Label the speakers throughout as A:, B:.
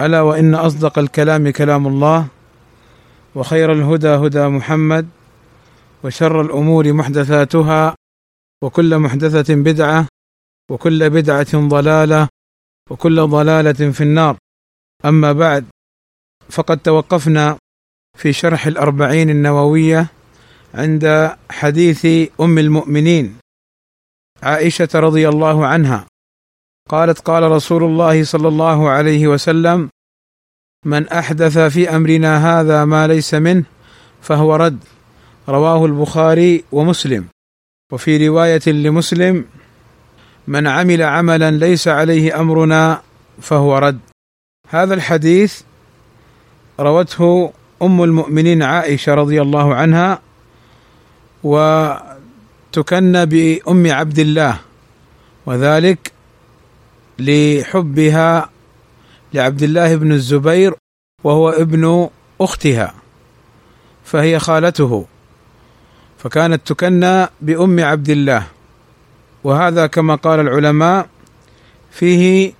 A: ألا وإن أصدق الكلام كلام الله وخير الهدى هدى محمد وشر الأمور محدثاتها وكل محدثة بدعة وكل بدعة ضلالة وكل ضلالة في النار. أما بعد فقد توقفنا في شرح الأربعين النووية عند حديث أم المؤمنين عائشة رضي الله عنها. قالت قال رسول الله صلى الله عليه وسلم من أحدث في أمرنا هذا ما ليس منه فهو رد رواه البخاري ومسلم. وفي رواية لمسلم من عمل عملا ليس عليه أمرنا فهو رد. هذا الحديث روته أم المؤمنين عائشة رضي الله عنها وتكنى بأم عبد الله وذلك لحبها لعبد الله بن الزبير وهو ابن أختها فهي خالته فكانت تكنى بأم عبد الله. وهذا كما قال العلماء فيه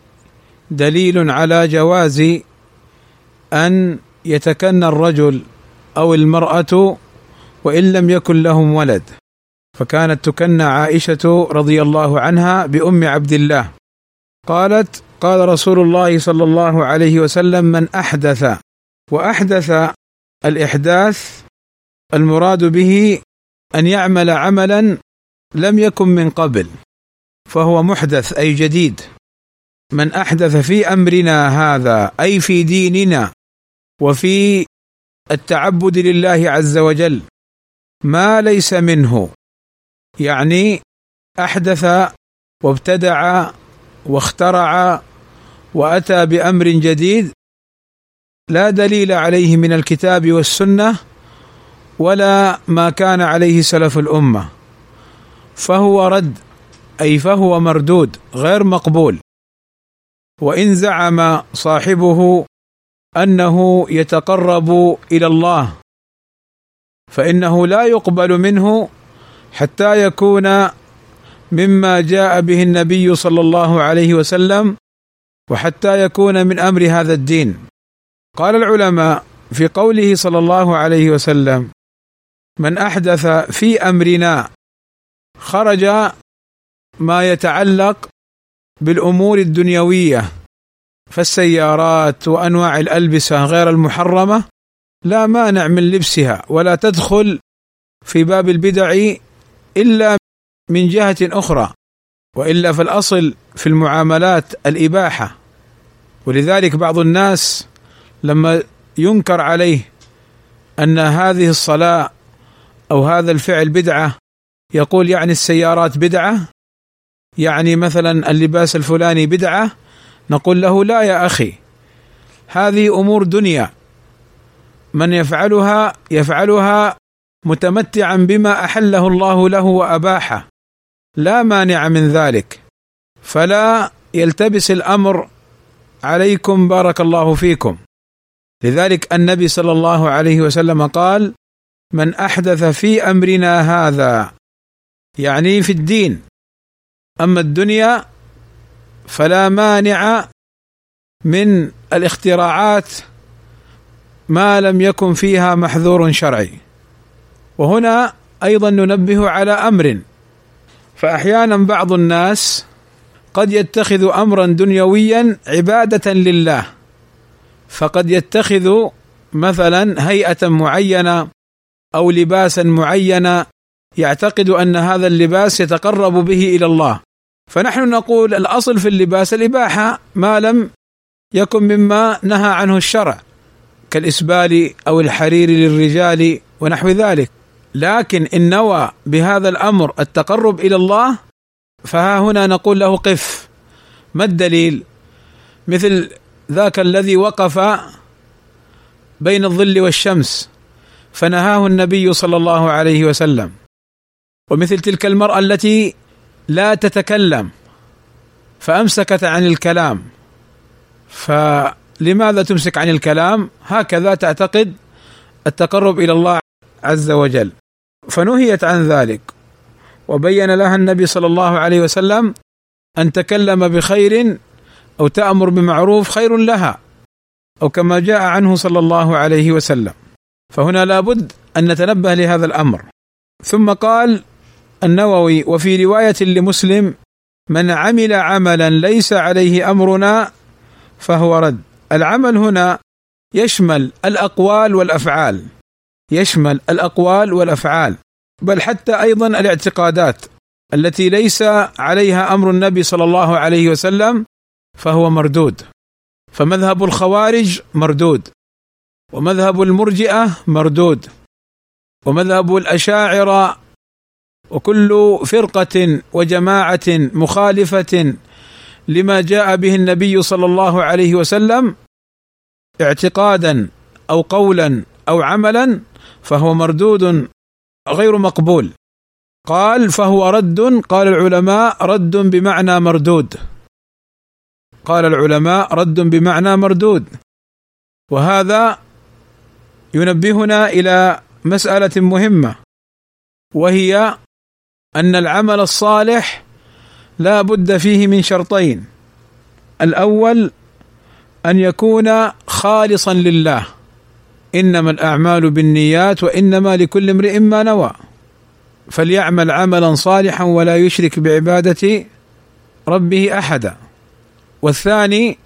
A: دليل على جواز أن يتكنى الرجل أو المرأة وإن لم يكن لهم ولد. فكانت تكنى عائشة رضي الله عنها بأم عبد الله. قالت قال رسول الله صلى الله عليه وسلم من أحدث. وأحدث الإحداث المراد به أن يعمل عملا لم يكن من قبل فهو محدث أي جديد. من أحدث في أمرنا هذا أي في ديننا وفي التعبد لله عز وجل ما ليس منه. يعني أحدث وابتدع واخترع وأتى بأمر جديد لا دليل عليه من الكتاب والسنة ولا ما كان عليه سلف الأمة فهو رد أي فهو مردود غير مقبول. وإن زعم صاحبه أنه يتقرب إلى الله فإنه لا يقبل منه حتى يكون مما جاء به النبي صلى الله عليه وسلم وحتى يكون من أمر هذا الدين. قال العلماء في قوله صلى الله عليه وسلم من أحدث في أمرنا خرج ما يتعلق بالأمور الدنيوية فالسيارات وأنواع الألبسة غير المحرمة لا مانع من لبسها ولا تدخل في باب البدع إلا من جهة أخرى وإلا في الاصل في المعاملات الإباحة. ولذلك بعض الناس لما ينكر عليه أن هذه الصلاة أو هذا الفعل بدعة يقول يعني السيارات بدعة؟ يعني مثلا اللباس الفلاني بدعة؟ نقول له لا يا أخي هذه أمور دنيا. من يفعلها يفعلها متمتعا بما أحله الله له وأباحه. لا مانع من ذلك. فلا يلتبس الأمر عليكم بارك الله فيكم. لذلك النبي صلى الله عليه وسلم قال من أحدث في أمرنا هذا يعني في الدين. أما الدنيا فلا مانع من الاختراعات ما لم يكن فيها محذور شرعي. وهنا أيضا ننبه على أمر فأحيانا بعض الناس قد يتخذ أمرا دنيويا عبادة لله فقد يتخذ مثلا هيئة معينة أو لباسا معينا يعتقد أن هذا اللباس يتقرب به إلى الله. فنحن نقول الأصل في اللباس الإباحة ما لم يكن مما نهى عنه الشرع كالإسبال أو الحرير للرجال ونحو ذلك. لكن إن نوى بهذا الأمر التقرب إلى الله فها هنا نقول له قف. ما الدليل؟ مثل ذاك الذي وقف بين الظل والشمس فنهاه النبي صلى الله عليه وسلم. ومثل تلك المرأة التي لا تتكلم فأمسكت عن الكلام. فلماذا تمسك عن الكلام؟ هكذا تعتقد التقرب إلى الله عز وجل. فنهيت عن ذلك. وبين لها النبي صلى الله عليه وسلم أن تكلم بخير أو تأمر بمعروف خير لها أو كما جاء عنه صلى الله عليه وسلم. فهنا لابد أن نتنبه لهذا الأمر. ثم قال النووي وفي رواية لمسلم من عمل عملا ليس عليه أمرنا فهو رد. العمل هنا يشمل الأقوال والأفعال. يشمل الأقوال والأفعال بل حتى أيضا الاعتقادات التي ليس عليها أمر النبي صلى الله عليه وسلم فهو مردود. فمذهب الخوارج مردود ومذهب المرجئة مردود ومذهب الأشاعرة وكل فرقة وجماعة مخالفة لما جاء به النبي صلى الله عليه وسلم اعتقادا أو قولا أو عملا فهو مردود غير مقبول. قال فهو رد قال العلماء رد بمعنى مردود. قال العلماء رد بمعنى مردود. وهذا ينبهنا إلى مسألة مهمة وهي أن العمل الصالح لا بد فيه من شرطين. الأول أن يكون خالصا لله. إنما الأعمال بالنيات وإنما لكل امرئ ما نوى. فليعمل عملا صالحا ولا يشرك بعبادة ربه أحدا. والثاني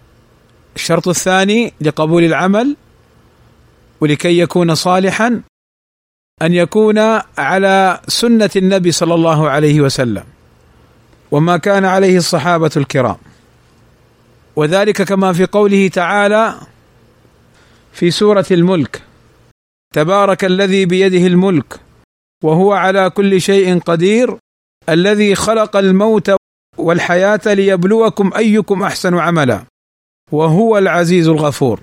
A: الشرط الثاني لقبول العمل ولكي يكون صالحا أن يكون على سنة النبي صلى الله عليه وسلم وما كان عليه الصحابة الكرام. وذلك كما في قوله تعالى في سورة الملك. تبارك الذي بيده الملك وهو على كل شيء قدير الذي خلق الموت والحياة ليبلوكم أيكم أحسن عملا وهو العزيز الغفور.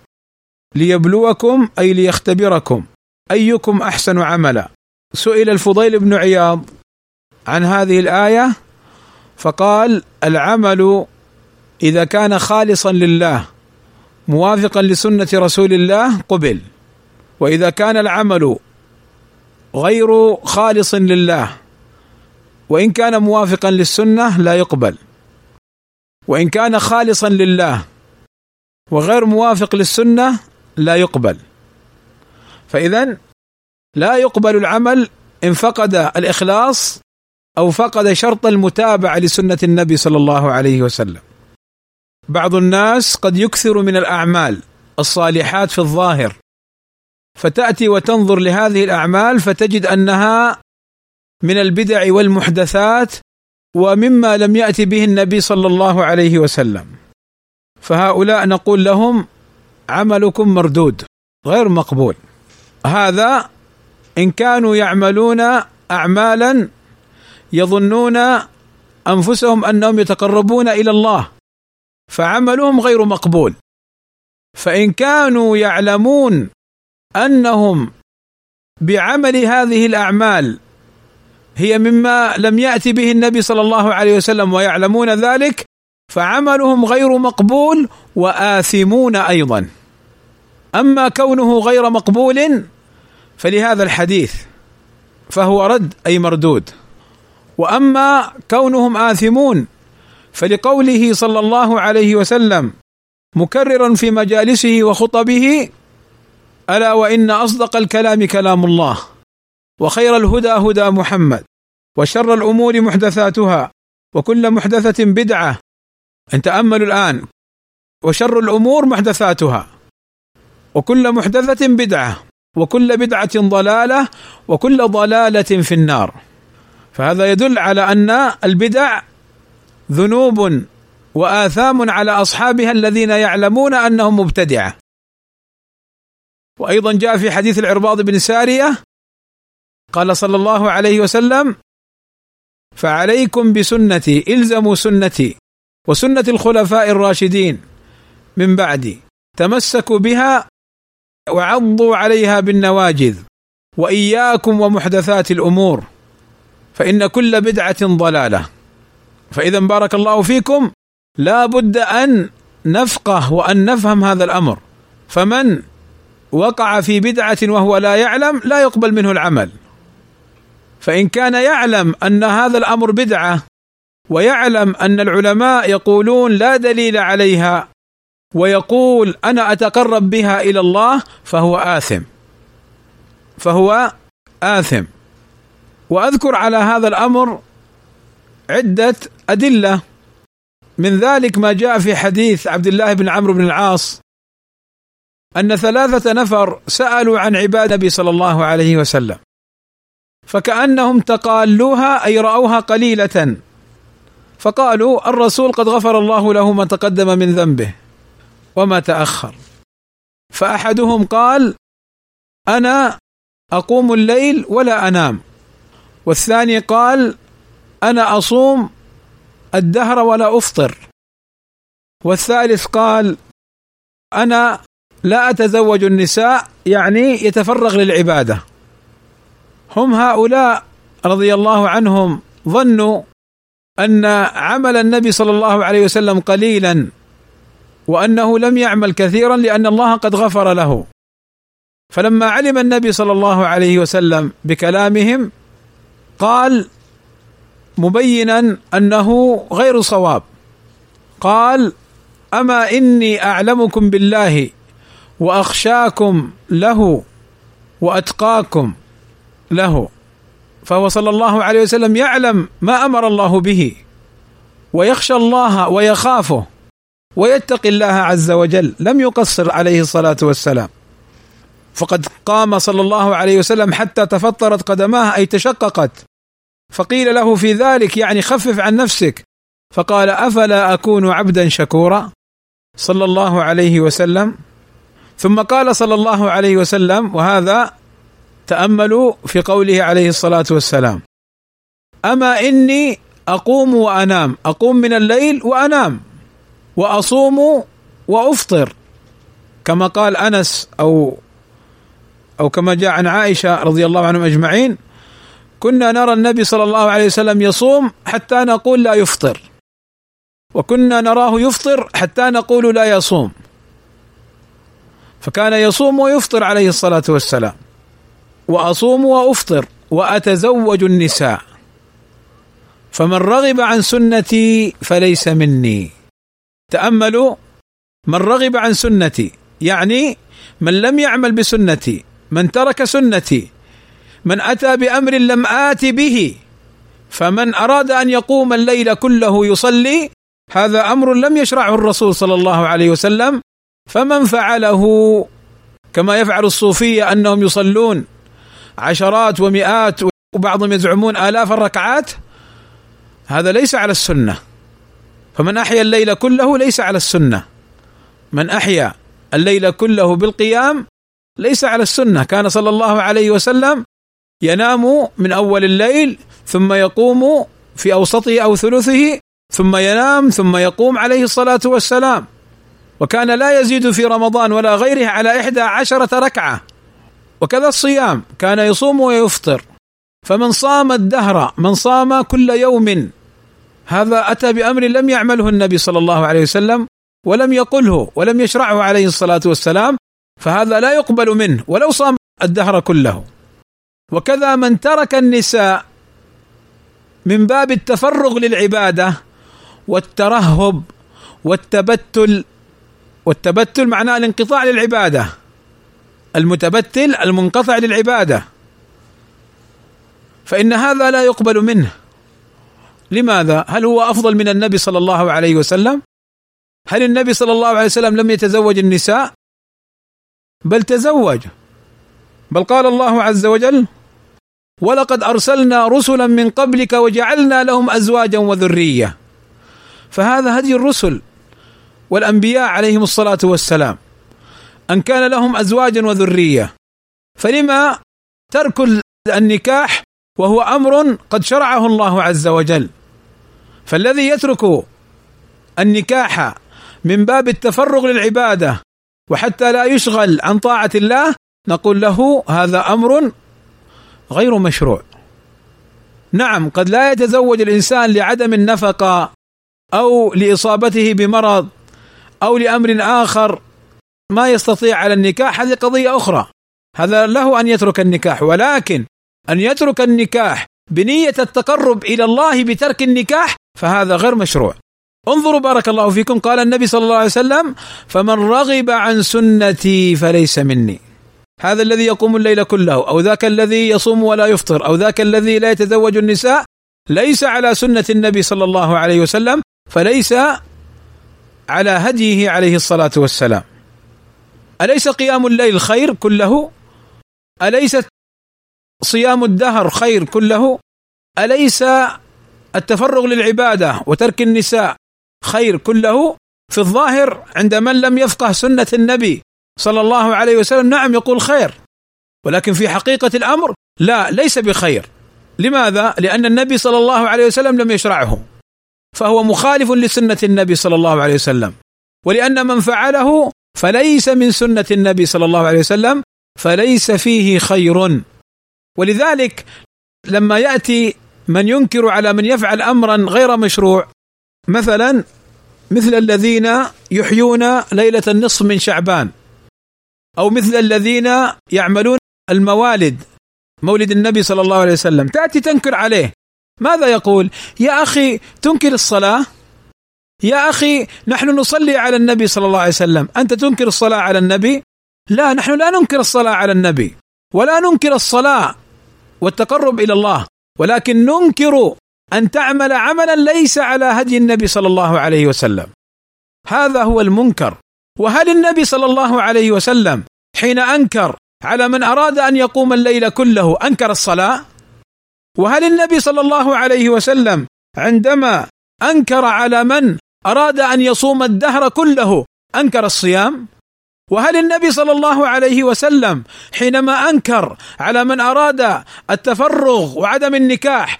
A: ليبلوكم أي ليختبركم أيكم أحسن عملا. سئل الفضيل بن عياض عن هذه الآية فقال العمل إذا كان خالصا لله موافقا لسنة رسول الله قبل. وإذا كان العمل غير خالص لله وإن كان موافقا للسنة لا يقبل. وإن كان خالصا لله وغير موافق للسنة لا يقبل. فاذا لا يقبل العمل إن فقد الإخلاص أو فقد شرط المتابعة لسنة النبي صلى الله عليه وسلم. بعض الناس قد يكثر من الأعمال الصالحات في الظاهر. فتأتي وتنظر لهذه الأعمال فتجد أنها من البدع والمحدثات ومما لم يأتي به النبي صلى الله عليه وسلم. فهؤلاء نقول لهم عملكم مردود غير مقبول. هذا إن كانوا يعملون اعمالا يظنون أنفسهم أنهم يتقربون إلى الله. فعملهم غير مقبول. فإن كانوا يعلمون أنهم بعمل هذه الأعمال هي مما لم يأتي به النبي صلى الله عليه وسلم ويعلمون ذلك فعملهم غير مقبول وآثمون أيضا. أما كونه غير مقبول فلهذا الحديث فهو رد أي مردود. وأما كونهم آثمون فلقوله صلى الله عليه وسلم مكررا في مجالسه وخطبه ألا وإن أصدق الكلام كلام الله وخير الهدى هدى محمد وشر الأمور محدثاتها وكل محدثة بدعة إن تأملوا الآن وشر الأمور محدثاتها وكل محدثة بدعة وكل بدعة ضلالة وكل ضلالة في النار. فهذا يدل على أن البدع ذنوب وآثام على أصحابها الذين يعلمون أنهم مبتدعة. وأيضا جاء في حديث العرباض بن سارية قال صلى الله عليه وسلم فعليكم بسنتي إلزموا سنتي وسنة الخلفاء الراشدين. من بعدي تمسكوا بها وعضوا عليها بالنواجذ وإياكم ومحدثات الأمور فإن كل بدعة ضلالة. فإذا بارك الله فيكم لا بد أن نفقه وأن نفهم هذا الأمر. فمن وقع في بدعة وهو لا يعلم لا يقبل منه العمل. فإن كان يعلم أن هذا الأمر بدعة ويعلم أن العلماء يقولون لا دليل عليها ويقول أنا أتقرب بها إلى الله فهو آثم. فهو آثم. وأذكر على هذا الأمر عدة أدلة. من ذلك ما جاء في حديث عبد الله بن عمرو بن العاص أن ثلاثة نفر سألوا عن عباد النبي صلى الله عليه وسلم فكأنهم تقالوها أي رأوها قليلة. فقالوا الرسول قد غفر الله له ما تقدم من ذنبه وما تأخر. فأحدهم قال أنا أقوم الليل ولا أنام. والثاني قال أنا أصوم الدهر ولا أفطر. والثالث قال أنا لا أتزوج النساء يعني يتفرغ للعبادة. هم هؤلاء رضي الله عنهم ظنوا أن عمل النبي صلى الله عليه وسلم قليلا وأنه لم يعمل كثيرا لأن الله قد غفر له. فلما علم النبي صلى الله عليه وسلم بكلامهم قال مبينا أنه غير صواب. قال أما إني أعلمكم بالله وأخشاكم له وأتقاكم له. فهو صلى الله عليه وسلم يعلم ما أمر الله به ويخشى الله ويخافه ويتقي الله عز وجل. لم يقصر عليه الصلاة والسلام. فقد قام صلى الله عليه وسلم حتى تفطرت قدماه أي تشققت. فقيل له في ذلك يعني خفف عن نفسك. فقال أفلا أكون عبدا شكورا؟ صلى الله عليه وسلم. ثم قال صلى الله عليه وسلم وهذا تاملوا في قوله عليه الصلاة والسلام. أما إني أقوم وأنام أقوم من الليل وأنام وأصوم وأفطر. كما قال أنس أو أو كما جاء عن عائشة رضي الله عنهم أجمعين كنا نرى النبي صلى الله عليه وسلم يصوم حتى نقول لا يفطر. وكنا نراه يفطر حتى نقول لا يصوم. فكان يصوم ويفطر عليه الصلاة والسلام. وأصوم وأفطر وأتزوج النساء. فمن رغب عن سنتي فليس مني. تأملوا؟ من رغب عن سنتي يعني من لم يعمل بسنتي من ترك سنتي من أتى بأمر لم آت به فمن أراد أن يقوم الليل كله يصلي هذا أمر لم يشرعه الرسول صلى الله عليه وسلم فمن فعله؟ كما يفعل الصوفيه أنهم يصلون عشرات ومئات وبعضهم يزعمون آلاف الركعات هذا ليس على السنة. فمن أحيا الليل كله ليس على السنة. من أحيا الليل كله بالقيام ليس على السنة. كان صلى الله عليه وسلم ينام من أول الليل ثم يقوم في أوسطه أو ثلثه ثم ينام ثم يقوم عليه الصلاة والسلام. وكان لا يزيد في رمضان ولا غيره على إحدى عشرة ركعة. وكذا الصيام كان يصوم ويفطر. فمن صام الدهر من صام كل يوم هذا أتى بأمر لم يعمله النبي صلى الله عليه وسلم ولم يقله ولم يشرعه عليه الصلاة والسلام. فهذا لا يقبل منه ولو صام الدهر كله. وكذا من ترك النساء من باب التفرغ للعبادة والترهب والتبتل والتبتل معناه الانقطاع للعبادة المتبتل المنقطع للعبادة فإن هذا لا يقبل منه لماذا؟ هل هو أفضل من النبي صلى الله عليه وسلم؟ هل النبي صلى الله عليه وسلم لم يتزوج النساء؟ بل تزوج بل قال الله عز وجل: ولقد أرسلنا رسلا من قبلك وجعلنا لهم أزواجا وذرية. فهذا هدي الرسل والأنبياء عليهم الصلاة والسلام. أن كان لهم أزواجا وذرية فلما ترك النكاح وهو أمر قد شرعه الله عز وجل فالذي يترك النكاح من باب التفرغ للعبادة وحتى لا يشغل عن طاعة الله نقول له هذا أمر غير مشروع. نعم قد لا يتزوج الإنسان لعدم النفقة أو لإصابته بمرض أو لأمر آخر ما يستطيع على النكاح هذه قضية أخرى. هذا له أن يترك النكاح ولكن أن يترك النكاح بنية التقرب إلى الله بترك النكاح فهذا غير مشروع. انظروا بارك الله فيكم قال النبي صلى الله عليه وسلم فمن رغب عن سنتي فليس مني. هذا الذي يقوم الليل كله أو ذاك الذي يصوم ولا يفطر أو ذاك الذي لا يتزوج النساء ليس على سنة النبي صلى الله عليه وسلم فليس على هديه عليه الصلاة والسلام. أليس قيام الليل خير كله؟ أليس صيام الدهر خير كله؟ أليس التفرغ للعبادة وترك النساء خير كله؟ في الظاهر عند من لم يفقه سنة النبي صلى الله عليه وسلم نعم يقول خير. ولكن في حقيقة الأمر لا ليس بخير. لماذا؟ لأن النبي صلى الله عليه وسلم لم يشرعه. فهو مخالف لسنة النبي صلى الله عليه وسلم. ولأن من فعله فليس من سنة النبي صلى الله عليه وسلم فليس فيه خير. ولذلك لما يأتي من ينكر على من يفعل أمرا غير مشروع مثلا مثل الذين يحيون ليلة النصف من شعبان. أو مثل الذين يعملون الموالد مولد النبي صلى الله عليه وسلم. تأتي تنكر عليه. ماذا يقول؟ يا أخي تنكر الصلاة؟ يا أخي نحن نصلي على النبي صلى الله عليه وسلم. أنت تنكر الصلاة على النبي؟ لا نحن لا ننكر الصلاة على النبي ولا ننكر الصلاة والتقرب إلى الله. ولكن ننكر أن تعمل عملا ليس على هدي النبي صلى الله عليه وسلم. هذا هو المنكر. وهل النبي صلى الله عليه وسلم حين أنكر على من أراد أن يقوم الليل كله أنكر الصلاة؟ وهل النبي صلى الله عليه وسلم عندما أنكر على من أراد أن يصوم الدهر كله أنكر الصيام؟ وهل النبي صلى الله عليه وسلم حينما أنكر على من أراد التفرغ وعدم النكاح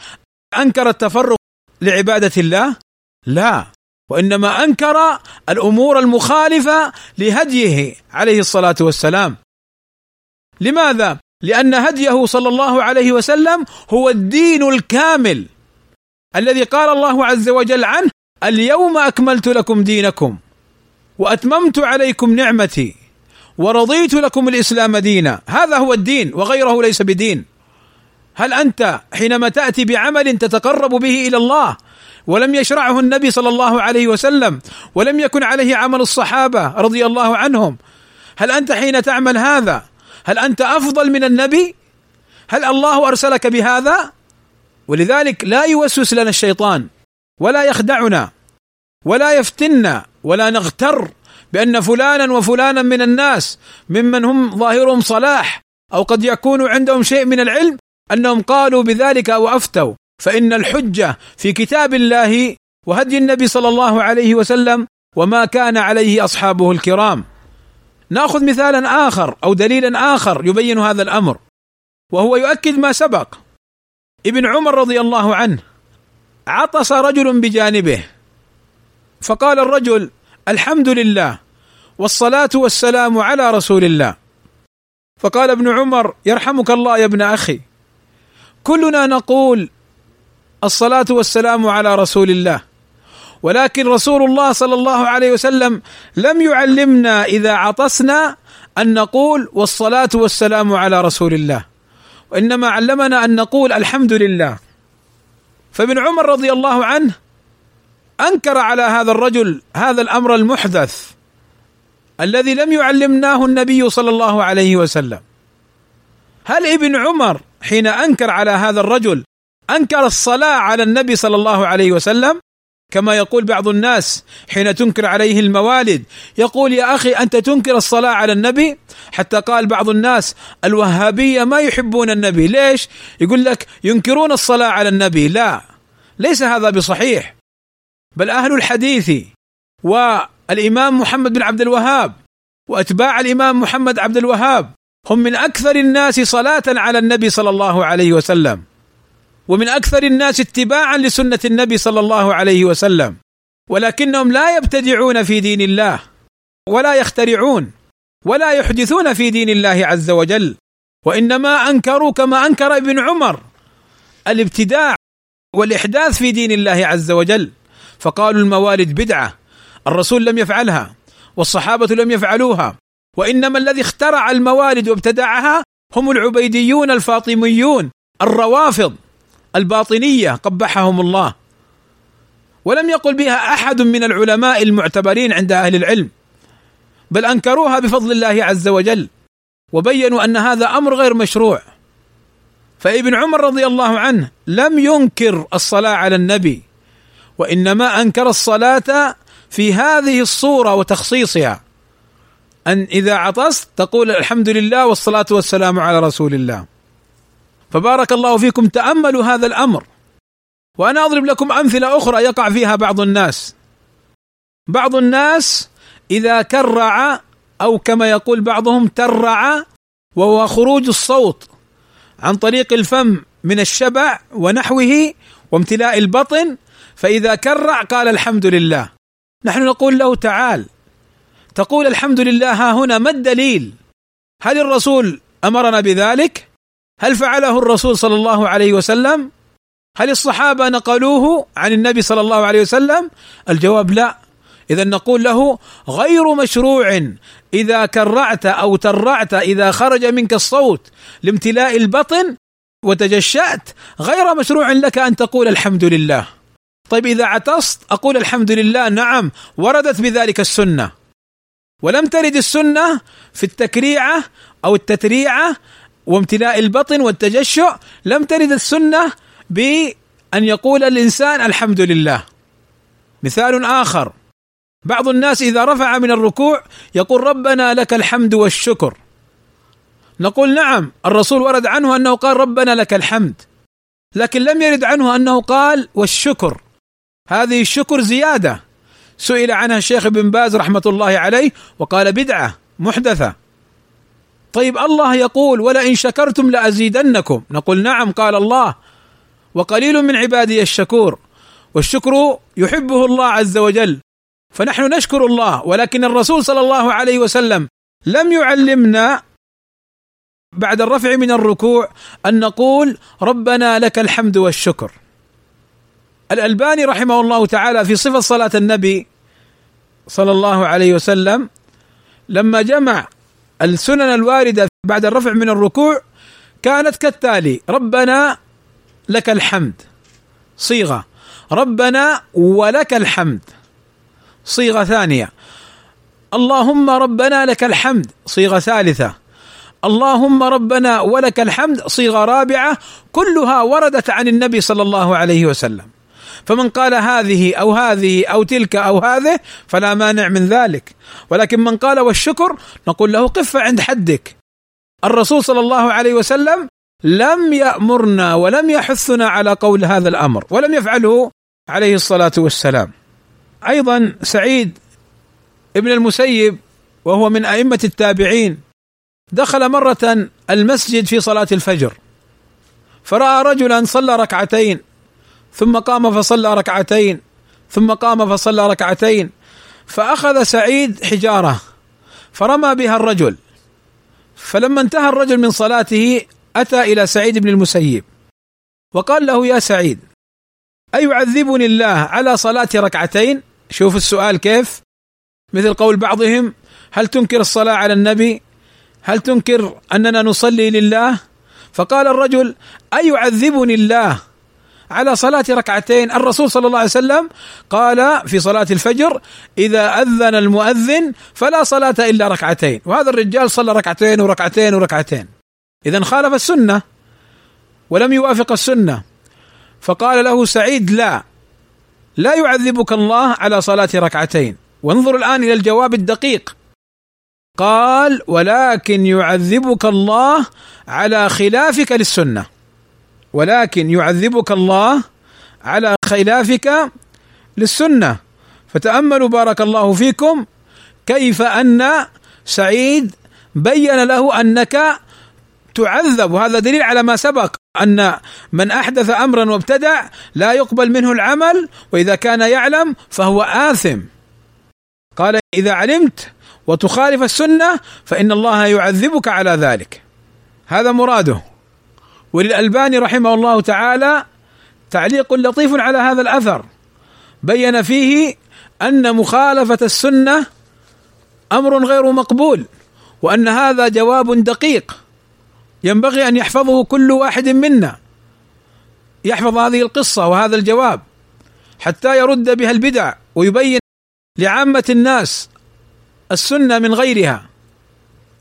A: أنكر التفرغ لعبادة الله؟ لا. وإنما أنكر الأمور المخالفة لهديه عليه الصلاة والسلام. لماذا؟ لأن هديه صلى الله عليه وسلم هو الدين الكامل الذي قال الله عز وجل عنه اليوم أكملت لكم دينكم وأتممت عليكم نعمتي ورضيت لكم الإسلام دينا. هذا هو الدين وغيره ليس بدين. هل أنت حينما تأتي بعمل تتقرب به إلى الله ولم يشرعه النبي صلى الله عليه وسلم ولم يكن عليه عمل الصحابة رضي الله عنهم. هل أنت حين تعمل هذا هل أنت أفضل من النبي؟ هل الله أرسلك بهذا؟ ولذلك لا يوسوس لنا الشيطان ولا يخدعنا ولا يفتنا ولا نغتر بأن فلانا وفلانا من الناس ممن هم ظاهرهم صلاح أو قد يكون عندهم شيء من العلم أنهم قالوا بذلك أو فإن الحجة في كتاب الله وهدي النبي صلى الله عليه وسلم وما كان عليه أصحابه الكرام. نأخذ مثالا آخر أو دليلا آخر يبين هذا الأمر وهو يؤكد ما سبق. ابن عمر رضي الله عنه عطس رجل بجانبه فقال الرجل الحمد لله والصلاة والسلام على رسول الله. فقال ابن عمر يرحمك الله يا ابن أخي كلنا نقول الصلاة والسلام على رسول الله. ولكن رسول الله صلى الله عليه وسلم لم يعلمنا إذا عطسنا أن نقول والصلاة والسلام على رسول الله. وإنما علمنا أن نقول الحمد لله. فابن عمر رضي الله عنه أنكر على هذا الرجل هذا الأمر المحدث الذي لم يعلمناه النبي صلى الله عليه وسلم. هل ابن عمر حين أنكر على هذا الرجل أنكر الصلاة على النبي صلى الله عليه وسلم كما يقول بعض الناس حين تنكر عليه الموالد يقول يا أخي أنت تنكر الصلاة على النبي؟ حتى قال بعض الناس الوهابية ما يحبون النبي ليش؟ يقول لك ينكرون الصلاة على النبي لا ليس هذا بصحيح. بل أهل الحديث والإمام محمد بن عبد الوهاب وأتباع الإمام محمد عبد الوهاب هم من أكثر الناس صلاة على النبي صلى الله عليه وسلم. ومن أكثر الناس اتباعا لسنة النبي صلى الله عليه وسلم ولكنهم لا يبتدعون في دين الله ولا يخترعون ولا يحدثون في دين الله عز وجل وإنما أنكروا كما أنكر ابن عمر الابتداع والإحداث في دين الله عز وجل. فقالوا الموالد بدعة الرسول لم يفعلها والصحابة لم يفعلوها وإنما الذي اخترع الموالد وابتدعها هم العبيديون الفاطميون الروافض. الباطنية قبحهم الله. ولم يقل بها أحد من العلماء المعتبرين عند أهل العلم بل أنكروها بفضل الله عز وجل وبينوا أن هذا أمر غير مشروع. فابن عمر رضي الله عنه لم ينكر الصلاة على النبي وإنما أنكر الصلاة في هذه الصورة وتخصيصها. أن إذا عطست تقول الحمد لله والصلاة والسلام على رسول الله. فبارك الله فيكم تأملوا هذا الأمر. وأنا أضرب لكم أمثلة أخرى يقع فيها بعض الناس. بعض الناس إذا كرع أو كما يقول بعضهم ترع وهو خروج الصوت عن طريق الفم من الشبع ونحوه وامتلاء البطن فإذا كرع قال الحمد لله. نحن نقول له تعال. تقول الحمد لله ها هنا ما الدليل؟ هل الرسول أمرنا بذلك؟ هل فعله الرسول صلى الله عليه وسلم؟ هل الصحابة نقلوه عن النبي صلى الله عليه وسلم؟ الجواب لا. إذا نقول له غير مشروع. إذا كرعت أو ترعت إذا خرج منك الصوت لامتلاء البطن وتجشأت غير مشروع لك أن تقول الحمد لله. طيب إذا عطست أقول الحمد لله نعم وردت بذلك السنة. ولم ترد السنة في التكريعة أو التتريعة وامتلاء البطن والتجشؤ لم ترد السنة بأن يقول الإنسان الحمد لله. مثال آخر. بعض الناس إذا رفع من الركوع يقول ربنا لك الحمد والشكر. نقول نعم الرسول ورد عنه أنه قال ربنا لك الحمد. لكن لم يرد عنه أنه قال والشكر. هذه الشكر زيادة. سئل عنها الشيخ ابن باز رحمة الله عليه وقال بدعة محدثة. طيب الله يقول ولئن شكرتم لأزيدنكم. نقول نعم قال الله وقليل من عبادي الشكور والشكر يحبه الله عز وجل فنحن نشكر الله ولكن الرسول صلى الله عليه وسلم لم يعلمنا بعد الرفع من الركوع أن نقول ربنا لك الحمد والشكر. الألباني رحمه الله تعالى في صفة صلاة النبي صلى الله عليه وسلم لما جمع السنن الواردة بعد الرفع من الركوع كانت كالتالي ربنا لك الحمد. صيغة ربنا ولك الحمد. صيغة ثانية اللهم ربنا لك الحمد. صيغة ثالثة اللهم ربنا ولك الحمد. صيغة رابعة كلها وردت عن النبي صلى الله عليه وسلم. فمن قال هذه أو هذه أو تلك أو هذه فلا مانع من ذلك. ولكن من قال والشكر نقول له قف عند حدك. الرسول صلى الله عليه وسلم لم يأمرنا ولم يحثنا على قول هذا الأمر ولم يفعله عليه الصلاة والسلام. أيضا سعيد ابن المسيب وهو من أئمة التابعين دخل مرة المسجد في صلاة الفجر فرأى رجلا صلى ركعتين ثم قام فصلى ركعتين ثم قام فصلى ركعتين فأخذ سعيد حجارة فرمى بها الرجل فلما انتهى الرجل من صلاته أتى إلى سعيد بن المسيب وقال له يا سعيد أيعذبني الله على صلاة ركعتين؟ شوف السؤال كيف؟ مثل قول بعضهم هل تنكر الصلاة على النبي؟ هل تنكر أننا نصلي لله؟ فقال الرجل أيعذبني الله على صلاة ركعتين. الرسول صلى الله عليه وسلم قال في صلاة الفجر إذا أذن المؤذن فلا صلاة إلا ركعتين. وهذا الرجال صلى ركعتين وركعتين وركعتين. إذا خالف السنة ولم يوافق السنة. فقال له سعيد لا لا يعذبك الله على صلاة ركعتين. وانظر الآن إلى الجواب الدقيق. قال ولكن يعذبك الله على خلافك للسنة. ولكن يعذبك الله على خلافك للسنة. فتأملوا بارك الله فيكم كيف أن سعيد بين له أنك تعذب. وهذا دليل على ما سبق أن من أحدث امرا وابتدع لا يقبل منه العمل وإذا كان يعلم فهو آثم. قال إذا علمت وتخالف السنة فإن الله يعذبك على ذلك. هذا مراده. وللألباني رحمه الله تعالى تعليق لطيف على هذا الأثر. بين فيه أن مخالفة السنة أمر غير مقبول وأن هذا جواب دقيق ينبغي أن يحفظه كل واحد منا. يحفظ هذه القصة وهذا الجواب حتى يرد بها البدع ويبين لعامة الناس السنة من غيرها.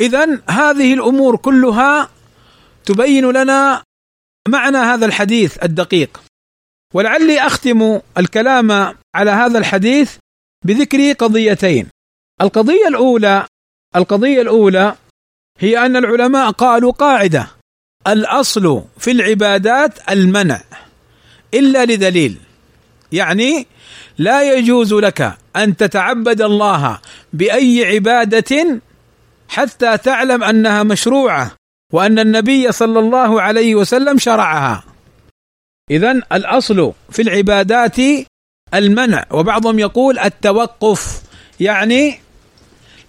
A: اذا هذه الأمور كلها تبين لنا معنى هذا الحديث الدقيق. ولعلي أختم الكلام على هذا الحديث بذكر قضيتين. القضية الأولى القضية الأولى هي أن العلماء قالوا قاعدة الأصل في العبادات المنع إلا لدليل يعني لا يجوز لك أن تتعبد الله بأي عبادة حتى تعلم أنها مشروعة. وأن النبي صلى الله عليه وسلم شرعها. اذا الأصل في العبادات المنع وبعضهم يقول التوقف يعني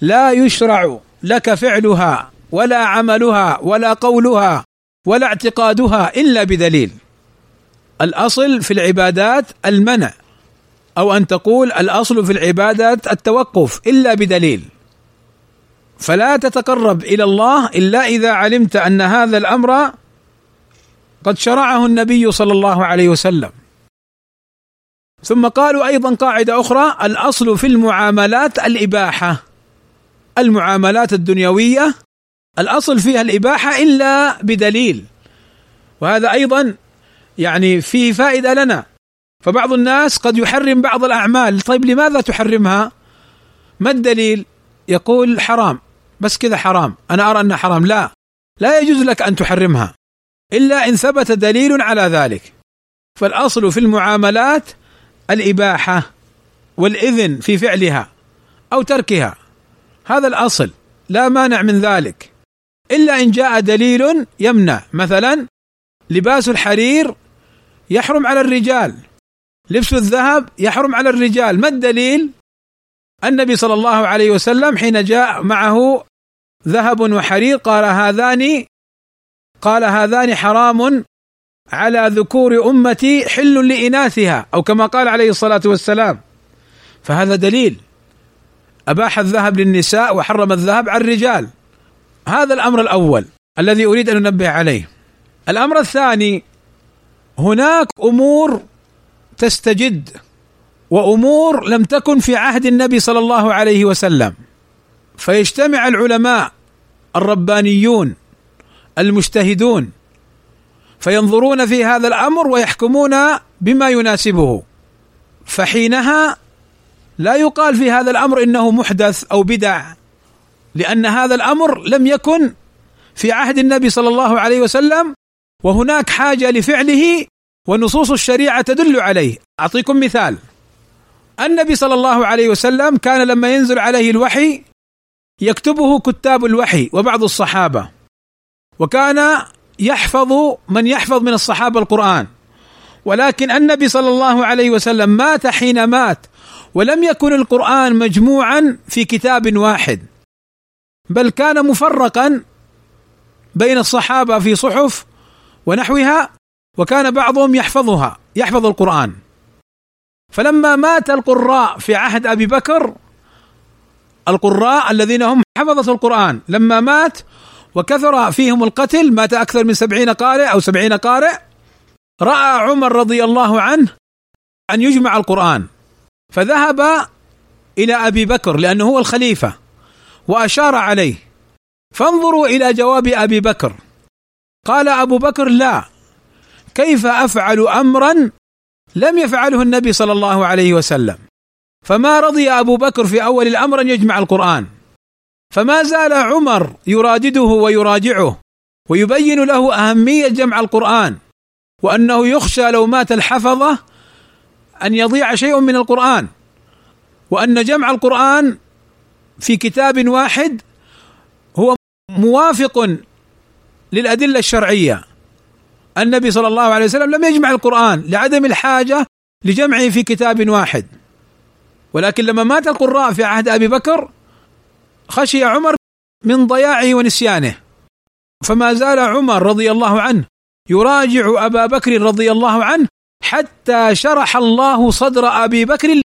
A: لا يشرع لك فعلها ولا عملها ولا قولها ولا اعتقادها إلا بدليل. الأصل في العبادات المنع أو أن تقول الأصل في العبادات التوقف إلا بدليل. فلا تتقرب إلى الله إلا إذا علمت أن هذا الأمر قد شرعه النبي صلى الله عليه وسلم. ثم قالوا أيضا قاعدة أخرى الأصل في المعاملات الإباحة. المعاملات الدنيوية الأصل فيها الإباحة إلا بدليل. وهذا أيضا يعني فيه فائدة لنا. فبعض الناس قد يحرم بعض الأعمال. طيب لماذا تحرمها؟ ما الدليل؟ يقول حرام. بس كذا حرام. أنا أرى أنها حرام. لا. لا يجوز لك أن تحرمها. إلا إن ثبت دليل على ذلك. فالأصل في المعاملات الإباحة والإذن في فعلها أو تركها. هذا الأصل. لا مانع من ذلك. إلا إن جاء دليل يمنع. مثلا لباس الحرير يحرم على الرجال. لبس الذهب يحرم على الرجال. ما الدليل؟ النبي صلى الله عليه وسلم حين جاء معه ذهب وحرير قال هذان قال هذان حرام على ذكور أمتي حل لإناثها أو كما قال عليه الصلاة والسلام. فهذا دليل. أباح الذهب للنساء وحرم الذهب على الرجال. هذا الأمر الأول الذي أريد أن أنبه عليه. الأمر الثاني هناك أمور تستجد وأمور لم تكن في عهد النبي صلى الله عليه وسلم. فيجتمع العلماء الربانيون المجتهدون فينظرون في هذا الأمر ويحكمون بما يناسبه. فحينها لا يقال في هذا الأمر إنه محدث أو بدع لأن هذا الأمر لم يكن في عهد النبي صلى الله عليه وسلم وهناك حاجة لفعله ونصوص الشريعة تدل عليه. أعطيكم مثال. النبي صلى الله عليه وسلم كان لما ينزل عليه الوحي يكتبه كتاب الوحي وبعض الصحابة. وكان يحفظ من يحفظ من الصحابة القرآن. ولكن النبي صلى الله عليه وسلم مات حين مات ولم يكن القرآن مجموعا في كتاب واحد. بل كان مفرقا بين الصحابة في صحف ونحوها وكان بعضهم يحفظها يحفظ القرآن. فلما مات القراء في عهد أبي بكر القراء الذين هم حفظة القرآن لما مات وكثر فيهم القتل مات أكثر من سبعين قارئ أو سبعين قارئ رأى عمر رضي الله عنه أن يجمع القرآن. فذهب إلى أبي بكر لأنه هو الخليفة وأشار عليه. فانظروا إلى جواب أبي بكر. قال أبو بكر لا كيف أفعل أمرا لم يفعله النبي صلى الله عليه وسلم. فما رضي أبو بكر في أول الأمر أن يجمع القرآن. فما زال عمر يرادده ويراجعه ويبين له أهمية جمع القرآن وأنه يخشى لو مات الحفظة أن يضيع شيء من القرآن وأن جمع القرآن في كتاب واحد هو موافق للأدلة الشرعية. النبي صلى الله عليه وسلم لم يجمع القرآن لعدم الحاجة لجمعه في كتاب واحد. ولكن لما مات القراء في عهد أبي بكر خشي عمر من ضياعه ونسيانه. فما زال عمر رضي الله عنه يراجع أبا بكر رضي الله عنه حتى شرح الله صدر أبي بكر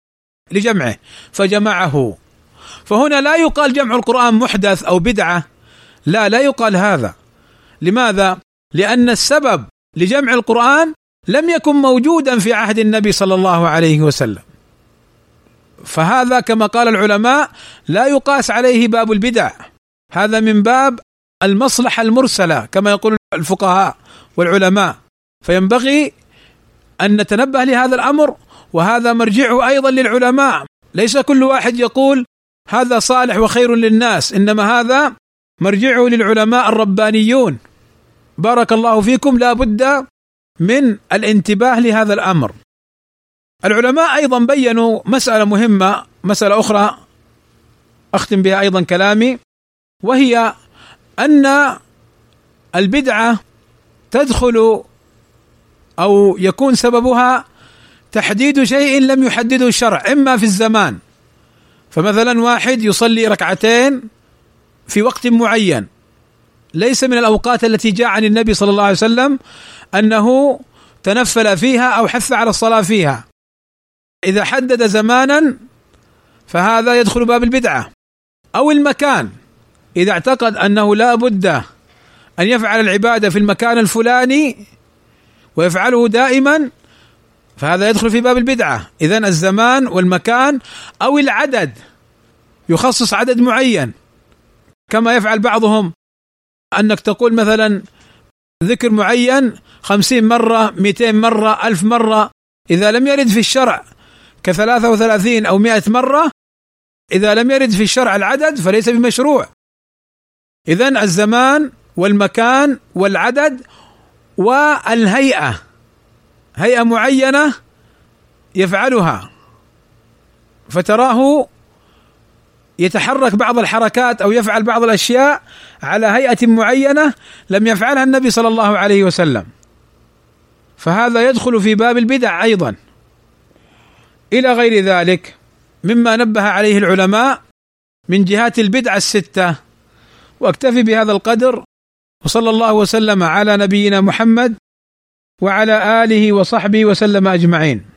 A: لجمعه فجمعه. فهنا لا يقال جمع القرآن محدث أو بدعة. لا لا يقال هذا. لماذا؟ لأن السبب لجمع القرآن لم يكن موجودا في عهد النبي صلى الله عليه وسلم. فهذا كما قال العلماء لا يقاس عليه باب البدع. هذا من باب المصلحة المرسلة كما يقول الفقهاء والعلماء. فينبغي أن نتنبه لهذا الأمر وهذا مرجعه أيضا للعلماء. ليس كل واحد يقول هذا صالح وخير للناس إنما هذا مرجعه للعلماء الربانيون. بارك الله فيكم لا بد من الانتباه لهذا الأمر. العلماء أيضا بينوا مسألة مهمة مسألة أخرى أختم بها أيضا كلامي وهي أن البدعة تدخل أو يكون سببها تحديد شيء لم يحدده الشرع إما في الزمان. فمثلا واحد يصلي ركعتين في وقت معين ليس من الأوقات التي جاء عن النبي صلى الله عليه وسلم أنه تنفل فيها أو حث على الصلاة فيها. إذا حدد زمانا فهذا يدخل باب البدعة. أو المكان إذا اعتقد أنه لا بد أن يفعل العبادة في المكان الفلاني ويفعله دائما فهذا يدخل في باب البدعة. اذا الزمان والمكان أو العدد يخصص عدد معين كما يفعل بعضهم. أنك تقول مثلا ذكر معين خمسين مرة مئتين مرة ألف مرة إذا لم يرد في الشرع كثلاثة وثلاثين أو مئة مرة إذا لم يرد في الشرع العدد فليس بمشروع. إذا الزمان والمكان والعدد والهيئة هيئة معينة يفعلها فتراه يتحرك بعض الحركات أو يفعل بعض الأشياء على هيئة معينة لم يفعلها النبي صلى الله عليه وسلم. فهذا يدخل في باب البدع أيضا. إلى غير ذلك مما نبه عليه العلماء من جهات البدع الستة. واكتفي بهذا القدر وصلى الله وسلم على نبينا محمد وعلى آله وصحبه وسلم أجمعين.